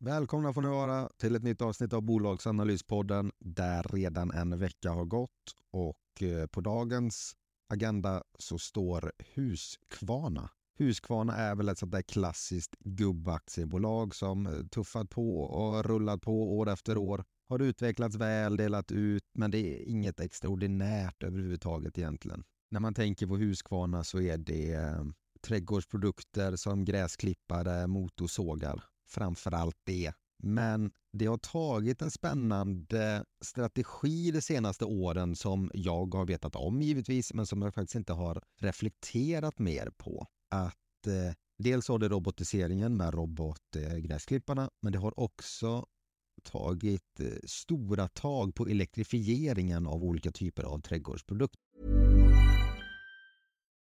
Välkomna får ni vara till ett nytt avsnitt av Bolagsanalyspodden där redan en vecka har gått och eh, på dagens agenda så står Husqvarna. Husqvarna är väl ett sånt där klassiskt gubbaktiebolag som eh, tuffat på och rullat på år efter år. Har utvecklats väl, delat ut, men det är inget extraordinärt överhuvudtaget egentligen. När man tänker på Husqvarna så är det eh, trädgårdsprodukter som gräsklippare, motorsågar framför allt det. Men det har tagit en spännande strategi de senaste åren som jag har vetat om givetvis, men som jag faktiskt inte har reflekterat mer på. Att eh, dels har det robotiseringen med robotgräsklipparna, eh, men det har också tagit eh, stora tag på elektrifieringen av olika typer av trädgårdsprodukter.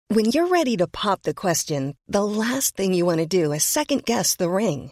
When you're ready to pop the question, the last thing you want to do is second guess the ring.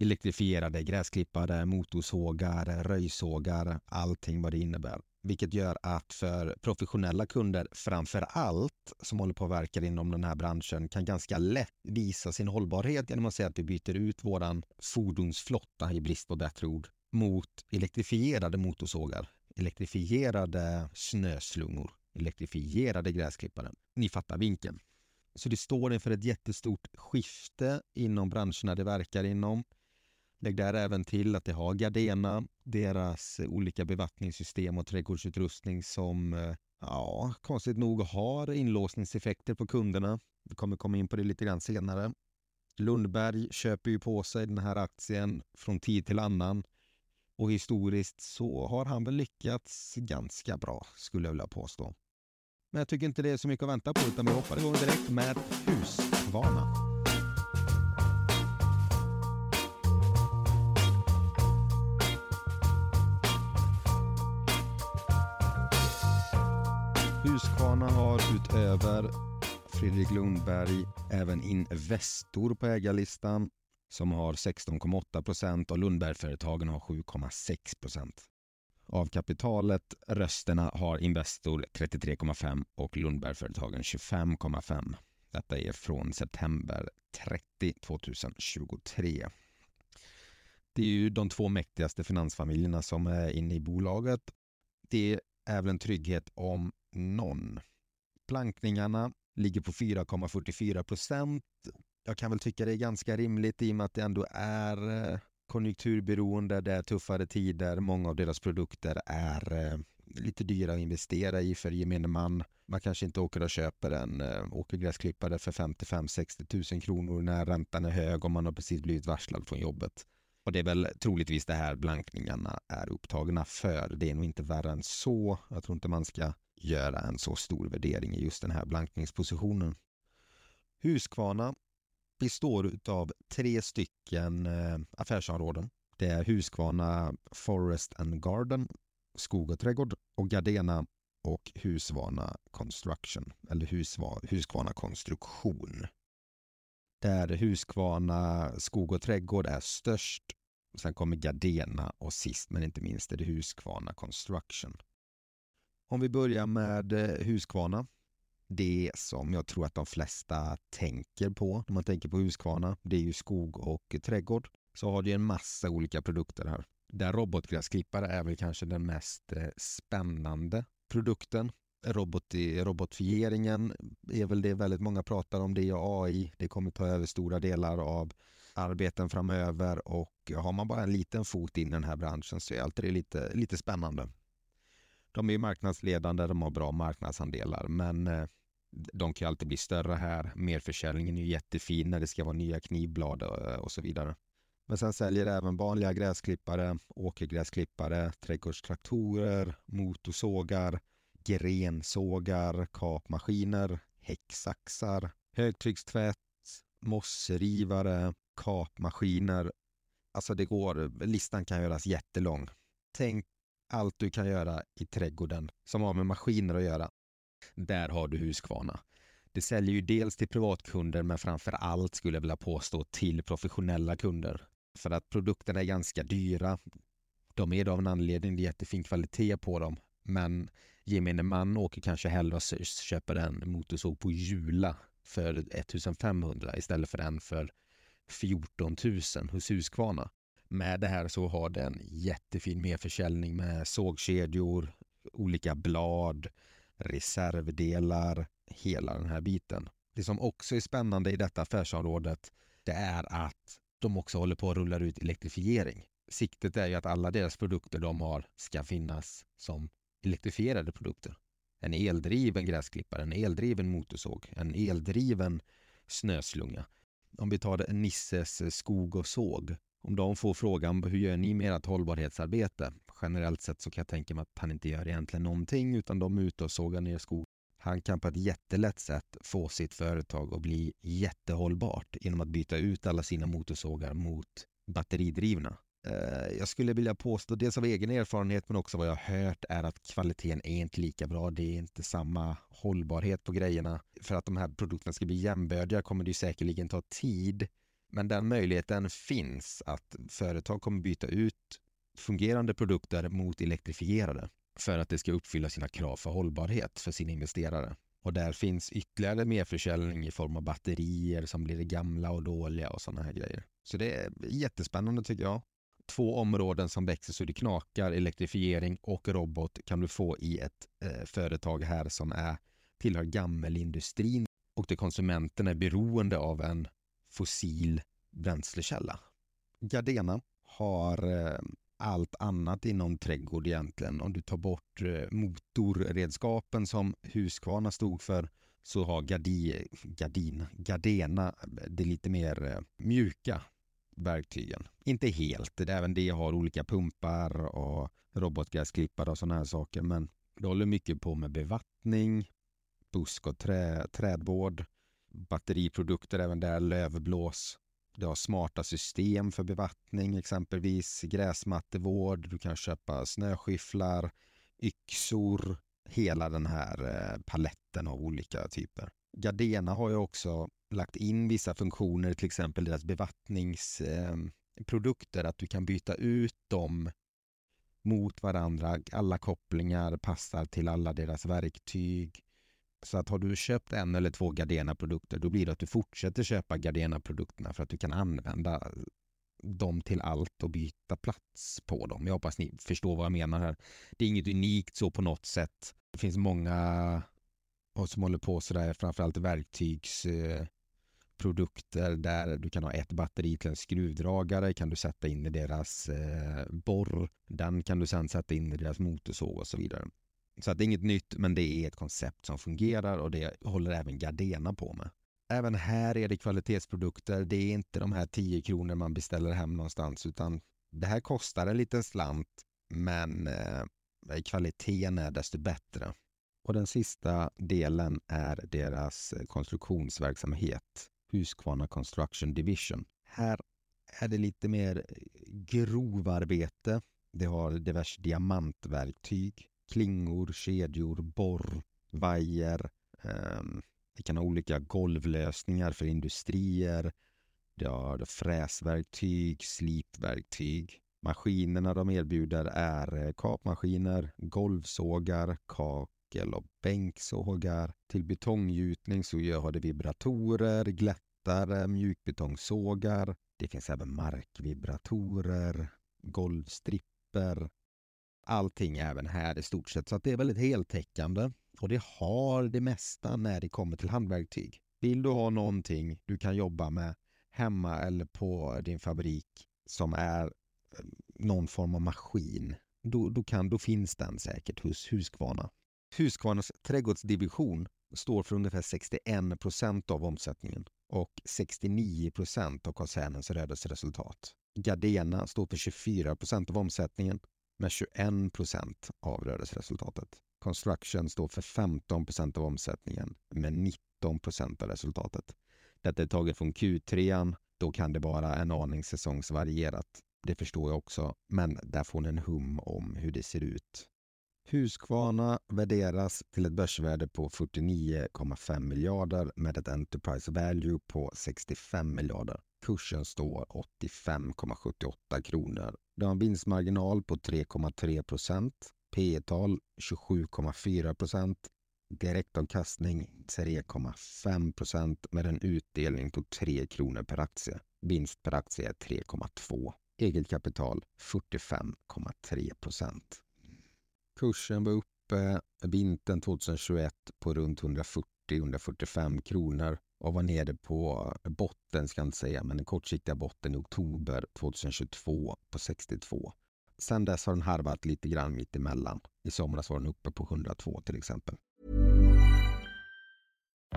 Elektrifierade gräsklippare, motorsågar, röjsågar, allting vad det innebär. Vilket gör att för professionella kunder framför allt som håller på att verka inom den här branschen kan ganska lätt visa sin hållbarhet genom att säga att vi byter ut våran fordonsflotta i brist på bättre ord mot elektrifierade motorsågar, elektrifierade snöslungor, elektrifierade gräsklippare. Ni fattar vinkeln. Så det står inför ett jättestort skifte inom branscherna det verkar inom. Lägg där även till att det har Gardena, deras eh, olika bevattningssystem och trädgårdsutrustning som eh, ja, konstigt nog har inlåsningseffekter på kunderna. Vi kommer komma in på det lite grann senare. Lundberg köper ju på sig den här aktien från tid till annan och historiskt så har han väl lyckats ganska bra skulle jag vilja påstå. Men jag tycker inte det är så mycket att vänta på utan vi hoppar igång direkt med Husqvarna. Husqvarna har utöver Fredrik Lundberg även Investor på ägarlistan som har 16,8 procent och Lundbergföretagen har 7,6 procent. Av kapitalet, rösterna, har Investor 33,5 och Lundbergföretagen 25,5. Detta är från september 30 2023. Det är ju de två mäktigaste finansfamiljerna som är inne i bolaget. Det är väl en trygghet om någon. Plankningarna ligger på 4,44 procent. Jag kan väl tycka det är ganska rimligt i och med att det ändå är eh, konjunkturberoende, det är tuffare tider, många av deras produkter är eh, lite dyra att investera i för gemene man. Man kanske inte åker och köper en eh, åkergräsklippare för 55-60 000 kronor när räntan är hög och man har precis blivit varslad från jobbet. Och det är väl troligtvis det här blankningarna är upptagna för. Det är nog inte värre än så. Jag tror inte man ska göra en så stor värdering i just den här blankningspositionen. Husqvarna består av tre stycken eh, affärsområden. Det är Husqvarna Forest and Garden, skog och trädgård och Gardena och Husqvarna Construction eller Husqvarna Konstruktion. Där Husqvarna skog och trädgård är störst Sen kommer Gardena och sist men inte minst är det Husqvarna Construction. Om vi börjar med eh, Husqvarna. Det som jag tror att de flesta tänker på när man tänker på Husqvarna, det är ju skog och trädgård. Så har du en massa olika produkter här. Där robotgräsklippare är väl kanske den mest eh, spännande produkten. Robot, eh, robotifieringen är väl det väldigt många pratar om. Det är AI. Det kommer ta över stora delar av arbeten framöver och har man bara en liten fot in i den här branschen så är alltid det lite, lite spännande. De är marknadsledande, de har bra marknadsandelar men eh, de kan alltid bli större här. Merförsäljningen är jättefin när det ska vara nya knivblad eh, och så vidare. Men sen säljer även vanliga gräsklippare, åkergräsklippare, trädgårdstraktorer, motorsågar, grensågar, kapmaskiner, häcksaxar, högtryckstvätt, mosserivare, kapmaskiner. Alltså det går, listan kan göras jättelång. Tänk allt du kan göra i trädgården som har med maskiner att göra. Där har du Husqvarna. Det säljer ju dels till privatkunder men framför allt skulle jag vilja påstå till professionella kunder. För att produkterna är ganska dyra. De är det av en anledning, det är jättefin kvalitet på dem. Men gemene man åker kanske hellre och köper en motorsåg på Jula för 1500 istället för en för 14 000 hos Husqvarna. Med det här så har den jättefin merförsäljning med sågkedjor, olika blad, reservdelar, hela den här biten. Det som också är spännande i detta affärsområdet det är att de också håller på att rulla ut elektrifiering. Siktet är ju att alla deras produkter de har ska finnas som elektrifierade produkter. En eldriven gräsklippare, en eldriven motorsåg, en eldriven snöslunga. Om vi tar Nisses skog och såg. Om de får frågan hur gör ni med ert hållbarhetsarbete? Generellt sett så kan jag tänka mig att han inte gör egentligen någonting utan de är ute och sågar ner skog. Han kan på ett jättelätt sätt få sitt företag att bli jättehållbart genom att byta ut alla sina motorsågar mot batteridrivna. Eh, jag skulle vilja påstå, dels av egen erfarenhet men också vad jag har hört, är att kvaliteten är inte lika bra. Det är inte samma hållbarhet på grejerna. För att de här produkterna ska bli jämbördiga kommer det säkerligen ta tid. Men den möjligheten finns att företag kommer byta ut fungerande produkter mot elektrifierade för att det ska uppfylla sina krav för hållbarhet för sina investerare. Och där finns ytterligare merförsäljning i form av batterier som blir gamla och dåliga och sådana här grejer. Så det är jättespännande tycker jag två områden som växer så det knakar, elektrifiering och robot kan du få i ett eh, företag här som är tillhör gammelindustrin och där konsumenten är beroende av en fossil bränslekälla. Gardena har eh, allt annat inom trädgård egentligen. Om du tar bort eh, motorredskapen som Husqvarna stod för så har Gardi, Gardin, Gardena eh, det lite mer mjuka verktygen. Inte helt, även det har olika pumpar och robotgräsklippare och sådana här saker. Men det håller mycket på med bevattning, busk och trä, trädvård, batteriprodukter, även där lövblås. Du har smarta system för bevattning, exempelvis gräsmattevård. Du kan köpa snöskyfflar, yxor, hela den här eh, paletten av olika typer. Gardena har ju också lagt in vissa funktioner, till exempel deras bevattningsprodukter, eh, att du kan byta ut dem mot varandra. Alla kopplingar passar till alla deras verktyg. Så att har du köpt en eller två Gardena-produkter då blir det att du fortsätter köpa Gardena-produkterna för att du kan använda dem till allt och byta plats på dem. Jag hoppas ni förstår vad jag menar här. Det är inget unikt så på något sätt. Det finns många som håller på sådär, framförallt verktygs eh, produkter där du kan ha ett batteri till en skruvdragare kan du sätta in i deras eh, borr. Den kan du sedan sätta in i deras motorsåg och så vidare. Så att det är inget nytt men det är ett koncept som fungerar och det håller även Gardena på med. Även här är det kvalitetsprodukter. Det är inte de här 10 kronor man beställer hem någonstans utan det här kostar en liten slant men eh, kvaliteten är desto bättre. Och den sista delen är deras konstruktionsverksamhet. Husqvarna Construction Division. Här är det lite mer eh, grovarbete. Det har diverse diamantverktyg, klingor, kedjor, borr, vajer. Vi det kan ha olika golvlösningar för industrier. de har fräsverktyg, slipverktyg. Maskinerna de erbjuder är eh, kapmaskiner, golvsågar, kakel och bänksågar. Till betonggjutning så har det vibratorer, glättare, mjukbetongsågar. Det finns även markvibratorer, golvstripper. Allting även här i stort sett, så att det är väldigt heltäckande. Och det har det mesta när det kommer till handverktyg. Vill du ha någonting du kan jobba med hemma eller på din fabrik som är eh, någon form av maskin, då, då, kan, då finns den säkert hos Husqvarna. Husqvarnas trädgårdsdivision står för ungefär 61 procent av omsättningen och 69 procent av koncernens rörelseresultat. Gardena står för 24 procent av omsättningen med 21 procent av rörelseresultatet. Construction står för 15 procent av omsättningen med 19 procent av resultatet. Detta är taget från Q3. Då kan det vara en aning säsongsvarierat. Det förstår jag också, men där får ni en hum om hur det ser ut. Husqvarna värderas till ett börsvärde på 49,5 miljarder med ett Enterprise Value på 65 miljarder. Kursen står 85,78 kronor. Du har en vinstmarginal på 3,3 procent, P tal 27,4 procent, direktavkastning 3,5 procent med en utdelning på 3 kronor per aktie. Vinst per aktie är 3,2. Eget kapital 45,3 procent. Kursen var uppe vintern 2021 på runt 140-145 kronor och var nere på botten, ska jag inte säga, men den kortsiktiga botten i oktober 2022 på 62. Sen dess har den harvat lite grann mitt emellan. I somras var den uppe på 102 till exempel.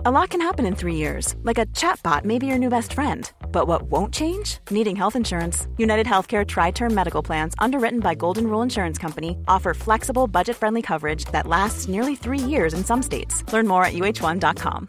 A lot can happen in three years, like a chatbot may be your new best friend. But what won't change? Needing health insurance. United Healthcare Tri Term Medical Plans, underwritten by Golden Rule Insurance Company, offer flexible, budget friendly coverage that lasts nearly three years in some states. Learn more at uh1.com.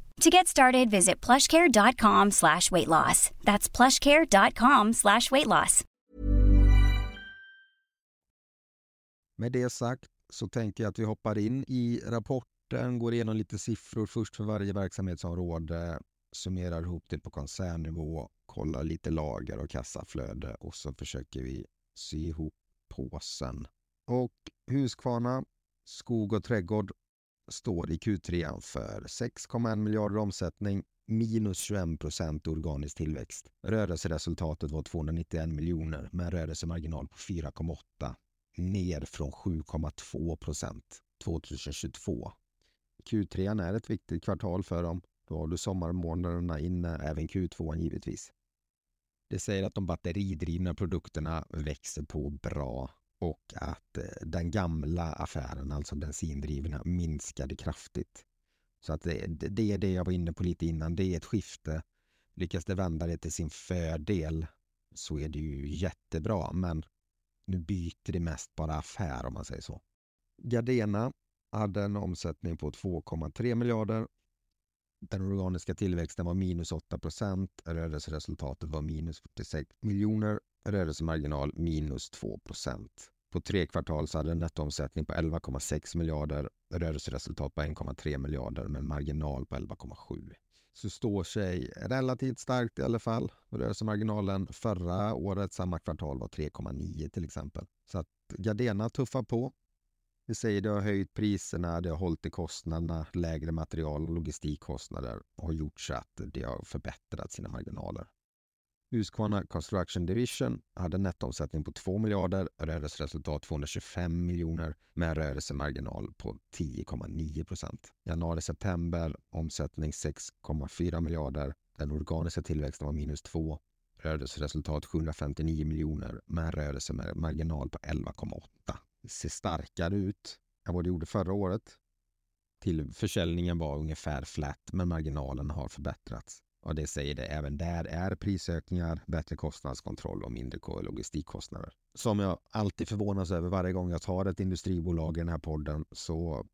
To get started, visit plushcare.com slash weight loss. That's plushcare.com slash weight loss. Med det sagt så tänker jag att vi hoppar in i rapporten, går igenom lite siffror först för varje verksamhetsområde, summerar ihop det på koncernnivå, kollar lite lager och kassaflöde och så försöker vi sy ihop påsen. Och Huskvarna, skog och trädgård står i Q3 för 6,1 miljarder omsättning, minus 21 procent organisk tillväxt. Rörelseresultatet var 291 miljoner med en rörelsemarginal på 4,8 ner från 7,2 procent 2022. Q3 är ett viktigt kvartal för dem. Då har du sommarmånaderna inne, även Q2 givetvis. Det säger att de batteridrivna produkterna växer på bra och att eh, den gamla affären, alltså bensindrivna, minskade kraftigt. Så att det, det är det jag var inne på lite innan. Det är ett skifte. Lyckas det vända det till sin fördel så är det ju jättebra. Men nu byter det mest bara affär om man säger så. Gardena hade en omsättning på 2,3 miljarder den organiska tillväxten var minus 8 procent, rörelseresultatet var minus 46 miljoner, rörelsemarginal minus 2 procent. På tre kvartal så hade en nettoomsättning på 11,6 miljarder, rörelseresultat på 1,3 miljarder med en marginal på 11,7. Så står sig relativt starkt i alla fall. Rörelsemarginalen förra året, samma kvartal, var 3,9 till exempel. Så att Gardena tuffar på. Vi säger det har höjt priserna, det har hållit i kostnaderna, lägre material och logistikkostnader och har gjort så att det har förbättrat sina marginaler. Husqvarna Construction Division hade nettoomsättning på 2 miljarder, rörelseresultat 225 miljoner med en rörelsemarginal på 10,9 procent. Januari-september omsättning 6,4 miljarder. Den organiska tillväxten var minus 2. Rörelseresultat 759 miljoner med en rörelsemarginal på 11,8. Det ser starkare ut än vad det gjorde förra året. Till försäljningen var ungefär flat men marginalen har förbättrats. Och det säger det, även där är prisökningar, bättre kostnadskontroll och mindre logistikkostnader. Som jag alltid förvånas över varje gång jag tar ett industribolag i den här podden så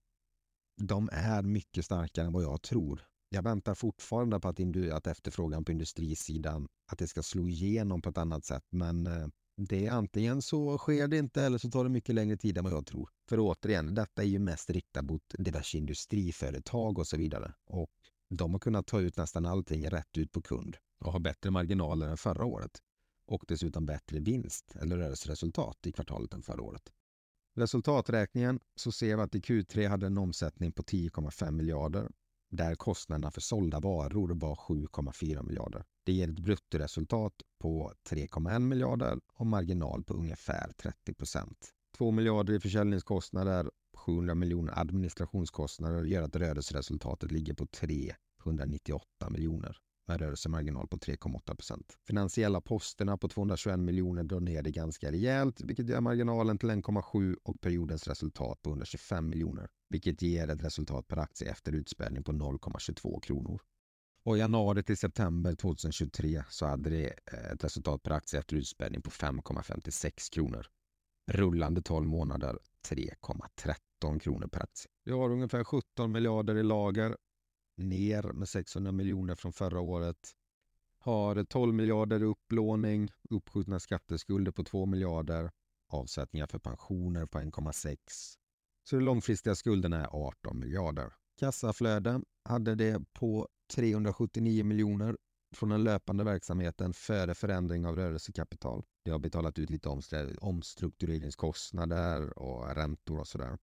de är mycket starkare än vad jag tror. Jag väntar fortfarande på att, att efterfrågan på industrisidan att det ska slå igenom på ett annat sätt men eh, det är antingen så sker det inte eller så tar det mycket längre tid än vad jag tror. För återigen, detta är ju mest riktat mot diverse industriföretag och så vidare. Och de har kunnat ta ut nästan allting rätt ut på kund och har bättre marginaler än förra året. Och dessutom bättre vinst eller rörelseresultat i kvartalet än förra året. Resultaträkningen så ser vi att i Q3 hade en omsättning på 10,5 miljarder där kostnaderna för sålda varor var 7,4 miljarder. Det ger ett bruttoresultat på 3,1 miljarder och marginal på ungefär 30 procent. 2 miljarder i försäljningskostnader 700 miljoner administrationskostnader gör att rörelseresultatet ligger på 398 miljoner med rörelsemarginal på 3,8 procent. Finansiella posterna på 221 miljoner drar ner det ganska rejält, vilket gör marginalen till 1,7 och periodens resultat på 125 miljoner, vilket ger ett resultat per aktie efter utspädning på 0,22 kronor. Och i januari till september 2023 så hade det eh, ett resultat per aktie efter utspädning på 5,56 kronor. Rullande 12 månader 3,13 kronor per aktie. Vi har ungefär 17 miljarder i lager, ner med 600 miljoner från förra året. Har 12 miljarder i upplåning, uppskjutna skatteskulder på 2 miljarder, avsättningar för pensioner på 1,6. Så de långfristiga skulderna är 18 miljarder. Kassaflöde hade det på 379 miljoner från den löpande verksamheten före förändring av rörelsekapital. Det har betalat ut lite omstruktureringskostnader och räntor och sådär.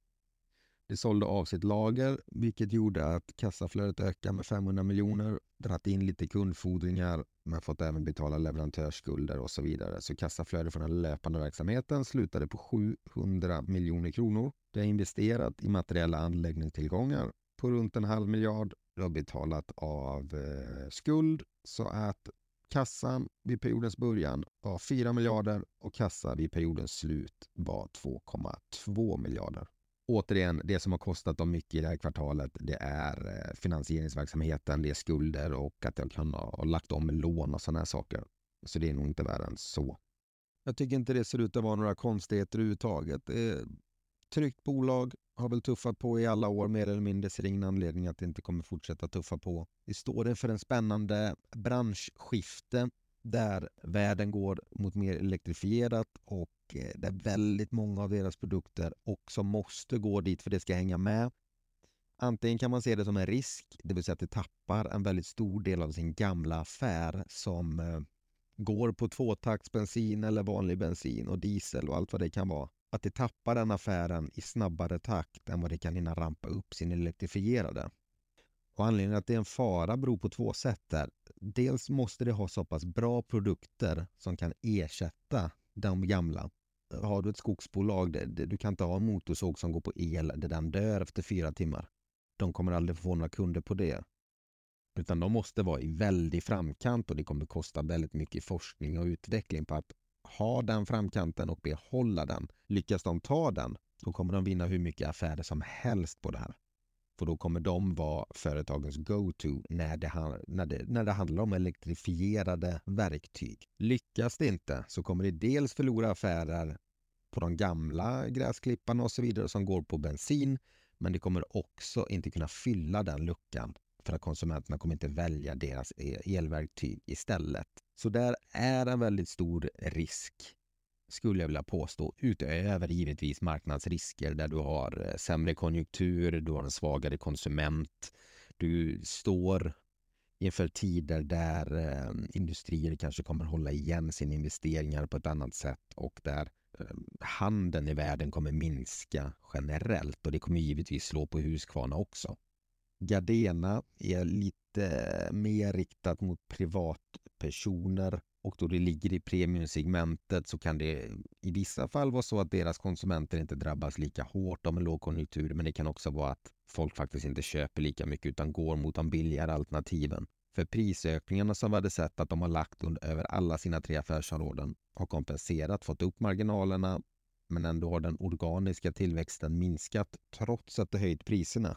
Det sålde av sitt lager, vilket gjorde att kassaflödet ökade med 500 miljoner, dratt in lite kundfordringar, men fått även betala leverantörsskulder och så vidare. Så kassaflödet från den löpande verksamheten slutade på 700 miljoner kronor. Det har investerat i materiella anläggningstillgångar på runt en halv miljard. Det har betalat av eh, skuld så att kassan vid periodens början var 4 miljarder och kassa vid periodens slut var 2,2 miljarder. Återigen, det som har kostat dem mycket i det här kvartalet det är eh, finansieringsverksamheten, det är skulder och att jag kan ha lagt om lån och sådana här saker. Så det är nog inte värre än så. Jag tycker inte det ser ut att vara några konstigheter överhuvudtaget. Eh, tryggt bolag, har väl tuffat på i alla år mer eller mindre. Ser ingen anledning att det inte kommer fortsätta tuffa på. Vi står inför en spännande branschskifte där världen går mot mer elektrifierat och eh, där väldigt många av deras produkter också måste gå dit för det ska hänga med. Antingen kan man se det som en risk, det vill säga att det tappar en väldigt stor del av sin gamla affär som eh, går på tvåtaktsbensin eller vanlig bensin och diesel och allt vad det kan vara att det tappar den affären i snabbare takt än vad det kan hinna rampa upp sin elektrifierade. Och anledningen att det är en fara beror på två sätt där. Dels måste det ha så pass bra produkter som kan ersätta de gamla. Har du ett skogsbolag, du kan inte ha en motorsåg som går på el där den dör efter fyra timmar. De kommer aldrig få några kunder på det. Utan de måste vara i väldig framkant och det kommer kosta väldigt mycket forskning och utveckling på att ha den framkanten och behålla den. Lyckas de ta den, då kommer de vinna hur mycket affärer som helst på det här. För då kommer de vara företagens go-to när det, när, det, när det handlar om elektrifierade verktyg. Lyckas det inte så kommer det dels förlora affärer på de gamla gräsklipparna och så vidare som går på bensin. Men det kommer också inte kunna fylla den luckan för att konsumenterna kommer inte välja deras e-, elverktyg istället. Så där är en väldigt stor risk skulle jag vilja påstå, utöver givetvis marknadsrisker där du har eh, sämre konjunktur, du har en svagare konsument, du står inför tider där eh, industrier kanske kommer hålla igen sina investeringar på ett annat sätt och där eh, handeln i världen kommer minska generellt och det kommer givetvis slå på Husqvarna också. Gardena är lite eh, mer riktat mot privatpersoner och då det ligger i premiumsegmentet så kan det i vissa fall vara så att deras konsumenter inte drabbas lika hårt av en lågkonjunktur men det kan också vara att folk faktiskt inte köper lika mycket utan går mot de billigare alternativen. För prisökningarna som vi hade sett att de har lagt under, över alla sina tre affärsområden har kompenserat, fått upp marginalerna men ändå har den organiska tillväxten minskat trots att det höjt priserna.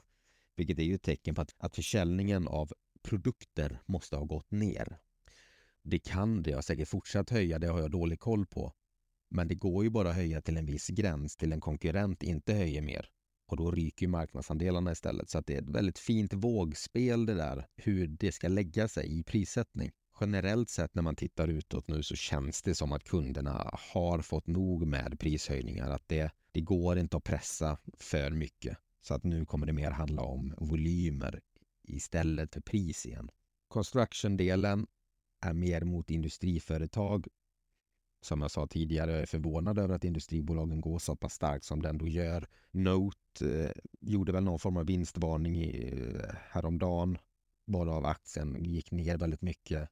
Vilket är ju ett tecken på att, att försäljningen av produkter måste ha gått ner. Det kan det, jag har säkert fortsatt höja, det har jag dålig koll på. Men det går ju bara att höja till en viss gräns till en konkurrent inte höjer mer. Och då ryker marknadsandelarna istället. Så att det är ett väldigt fint vågspel det där, hur det ska lägga sig i prissättning. Generellt sett när man tittar utåt nu så känns det som att kunderna har fått nog med prishöjningar. Att det, det går inte att pressa för mycket. Så att nu kommer det mer handla om volymer istället för pris igen. Construction-delen är mer mot industriföretag. Som jag sa tidigare, jag är förvånad över att industribolagen går så pass starkt som den då gör. Note eh, gjorde väl någon form av vinstvarning i, eh, häromdagen, varav aktien gick ner väldigt mycket.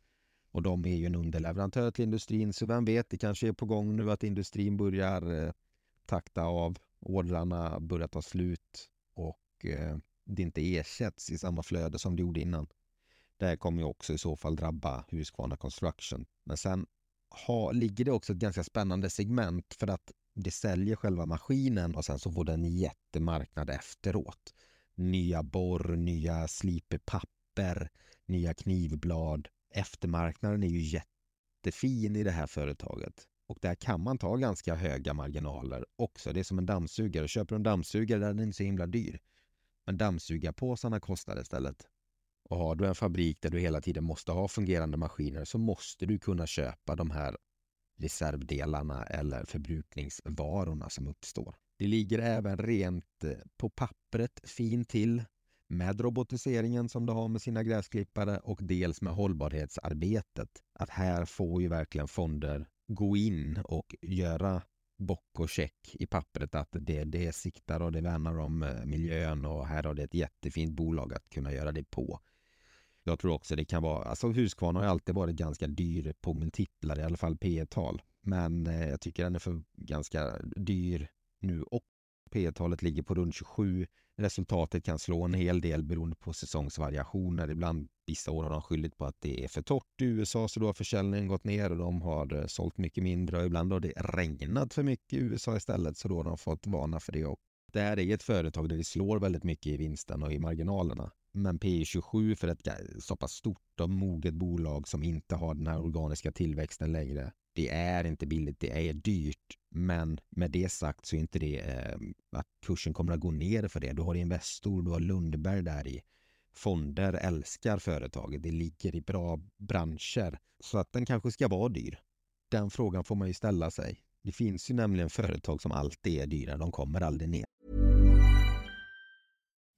Och de är ju en underleverantör till industrin, så vem vet, det kanske är på gång nu att industrin börjar eh, takta av. Ordrarna börjar ta slut och eh, det inte ersätts i samma flöde som det gjorde innan. Det kommer ju också i så fall drabba Husqvarna Construction. Men sen ha, ligger det också ett ganska spännande segment för att det säljer själva maskinen och sen så får den jättemarknad efteråt. Nya borr, nya slipepapper, nya knivblad. Eftermarknaden är ju jättefin i det här företaget. Och där kan man ta ganska höga marginaler också. Det är som en dammsugare. Köper du en dammsugare där är den inte så himla dyr. Men dammsugarpåsarna kostar istället. Och har du en fabrik där du hela tiden måste ha fungerande maskiner så måste du kunna köpa de här reservdelarna eller förbrukningsvarorna som uppstår. Det ligger även rent eh, på pappret fint till med robotiseringen som du har med sina gräsklippare och dels med hållbarhetsarbetet. Att här får ju verkligen fonder gå in och göra bock och check i pappret att det, det siktar och det värnar om eh, miljön och här har det ett jättefint bolag att kunna göra det på. Jag tror också det kan vara, alltså Husqvarna har alltid varit ganska dyr på multiplar, i alla fall P tal Men eh, jag tycker den är för ganska dyr nu och P talet ligger på runt 27. Resultatet kan slå en hel del beroende på säsongsvariationer. Ibland vissa år har de skyllit på att det är för torrt i USA så då har försäljningen gått ner och de har eh, sålt mycket mindre och ibland har det regnat för mycket i USA istället så då har de fått varna för det. Och det här är ett företag där det slår väldigt mycket i vinsten och i marginalerna. Men P27 för ett så pass stort och moget bolag som inte har den här organiska tillväxten längre. Det är inte billigt, det är dyrt. Men med det sagt så är inte det eh, att kursen kommer att gå ner för det. Du har Investor, du har Lundberg där i. Fonder älskar företaget, det ligger i bra branscher. Så att den kanske ska vara dyr. Den frågan får man ju ställa sig. Det finns ju nämligen företag som alltid är dyra, de kommer aldrig ner.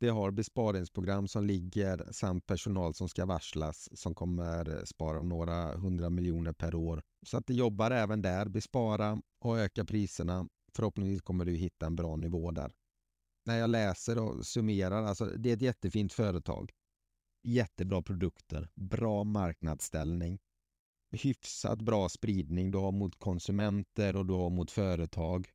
Det har besparingsprogram som ligger samt personal som ska varslas som kommer spara några hundra miljoner per år. Så att det jobbar även där, bespara och öka priserna. Förhoppningsvis kommer du hitta en bra nivå där. När jag läser och summerar, alltså det är ett jättefint företag. Jättebra produkter, bra marknadsställning, hyfsat bra spridning du har mot konsumenter och du har mot företag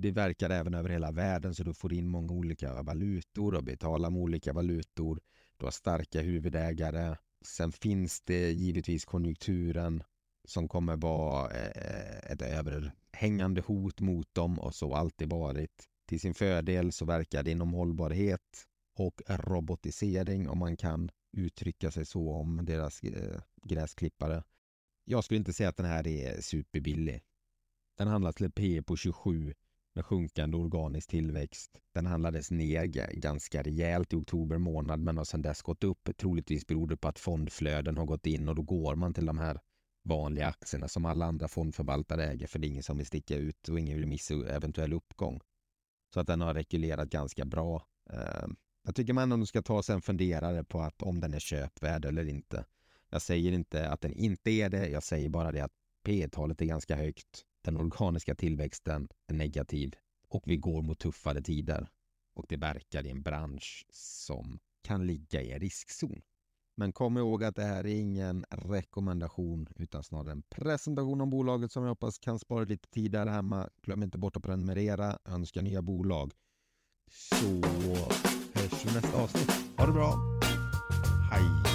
det verkar även över hela världen så du får in många olika valutor och betalar med olika valutor. Du har starka huvudägare. Sen finns det givetvis konjunkturen som kommer vara eh, ett överhängande hot mot dem och så alltid varit. Till sin fördel så verkar det inom hållbarhet och robotisering om man kan uttrycka sig så om deras eh, gräsklippare. Jag skulle inte säga att den här är superbillig. Den handlas till ett P på 27 med sjunkande organisk tillväxt. Den handlades ner ganska rejält i oktober månad men har sedan dess gått upp. Troligtvis beror det på att fondflöden har gått in och då går man till de här vanliga aktierna som alla andra fondförvaltare äger för det är ingen som vill sticka ut och ingen vill missa eventuell uppgång. Så att den har rekylerat ganska bra. Eh, jag tycker man ändå ska ta sig en funderare på att om den är köpvärd eller inte. Jag säger inte att den inte är det, jag säger bara det att P talet är ganska högt. Den organiska tillväxten är negativ och vi går mot tuffare tider. Och det verkar i en bransch som kan ligga i en riskzon. Men kom ihåg att det här är ingen rekommendation utan snarare en presentation om bolaget som jag hoppas kan spara lite tid där hemma. Glöm inte bort att prenumerera, önska nya bolag. Så hörs vi nästa avsnitt. Ha det bra! Hej!